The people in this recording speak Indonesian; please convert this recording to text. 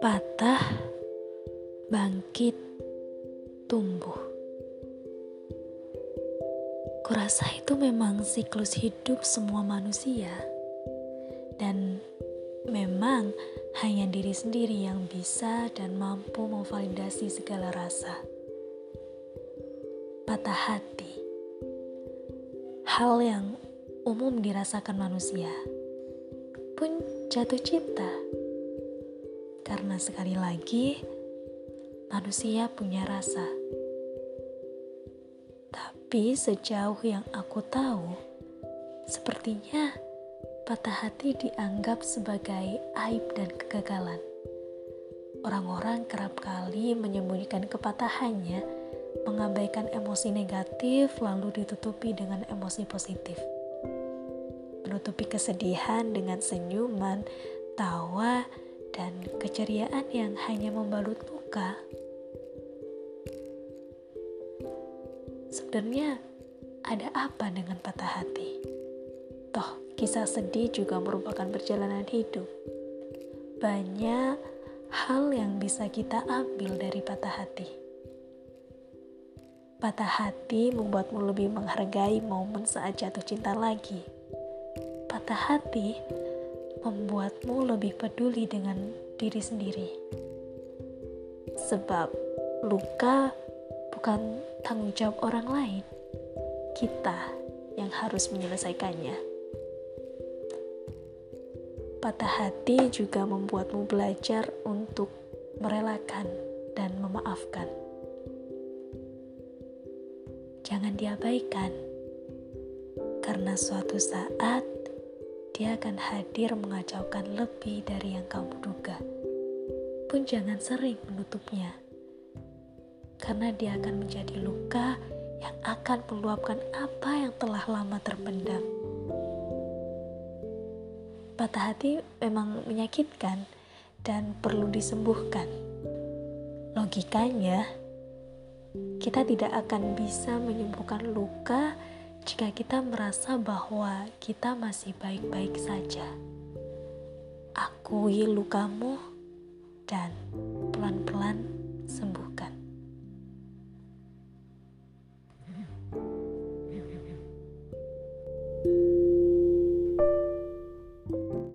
Patah, bangkit, tumbuh. Kurasa itu memang siklus hidup semua manusia. Dan memang hanya diri sendiri yang bisa dan mampu memvalidasi segala rasa. Patah hati. Hal yang umum dirasakan manusia. Pun jatuh cinta karena sekali lagi, manusia punya rasa. Tapi sejauh yang aku tahu, sepertinya patah hati dianggap sebagai aib dan kegagalan. Orang-orang kerap kali menyembunyikan kepatahannya, mengabaikan emosi negatif, lalu ditutupi dengan emosi positif. Menutupi kesedihan dengan senyuman, tawa, dan keceriaan yang hanya membalut luka. Sebenarnya ada apa dengan patah hati? Toh, kisah sedih juga merupakan perjalanan hidup. Banyak hal yang bisa kita ambil dari patah hati. Patah hati membuatmu lebih menghargai momen saat jatuh cinta lagi. Patah hati membuatmu lebih peduli dengan diri sendiri. Sebab luka bukan tanggung jawab orang lain, kita yang harus menyelesaikannya. Patah hati juga membuatmu belajar untuk merelakan dan memaafkan. Jangan diabaikan, karena suatu saat dia akan hadir mengacaukan lebih dari yang kamu duga. Pun jangan sering menutupnya, karena dia akan menjadi luka yang akan meluapkan apa yang telah lama terpendam. Patah hati memang menyakitkan dan perlu disembuhkan. Logikanya, kita tidak akan bisa menyembuhkan luka jika kita merasa bahwa kita masih baik-baik saja. Akui lukamu dan pelan-pelan sembuh.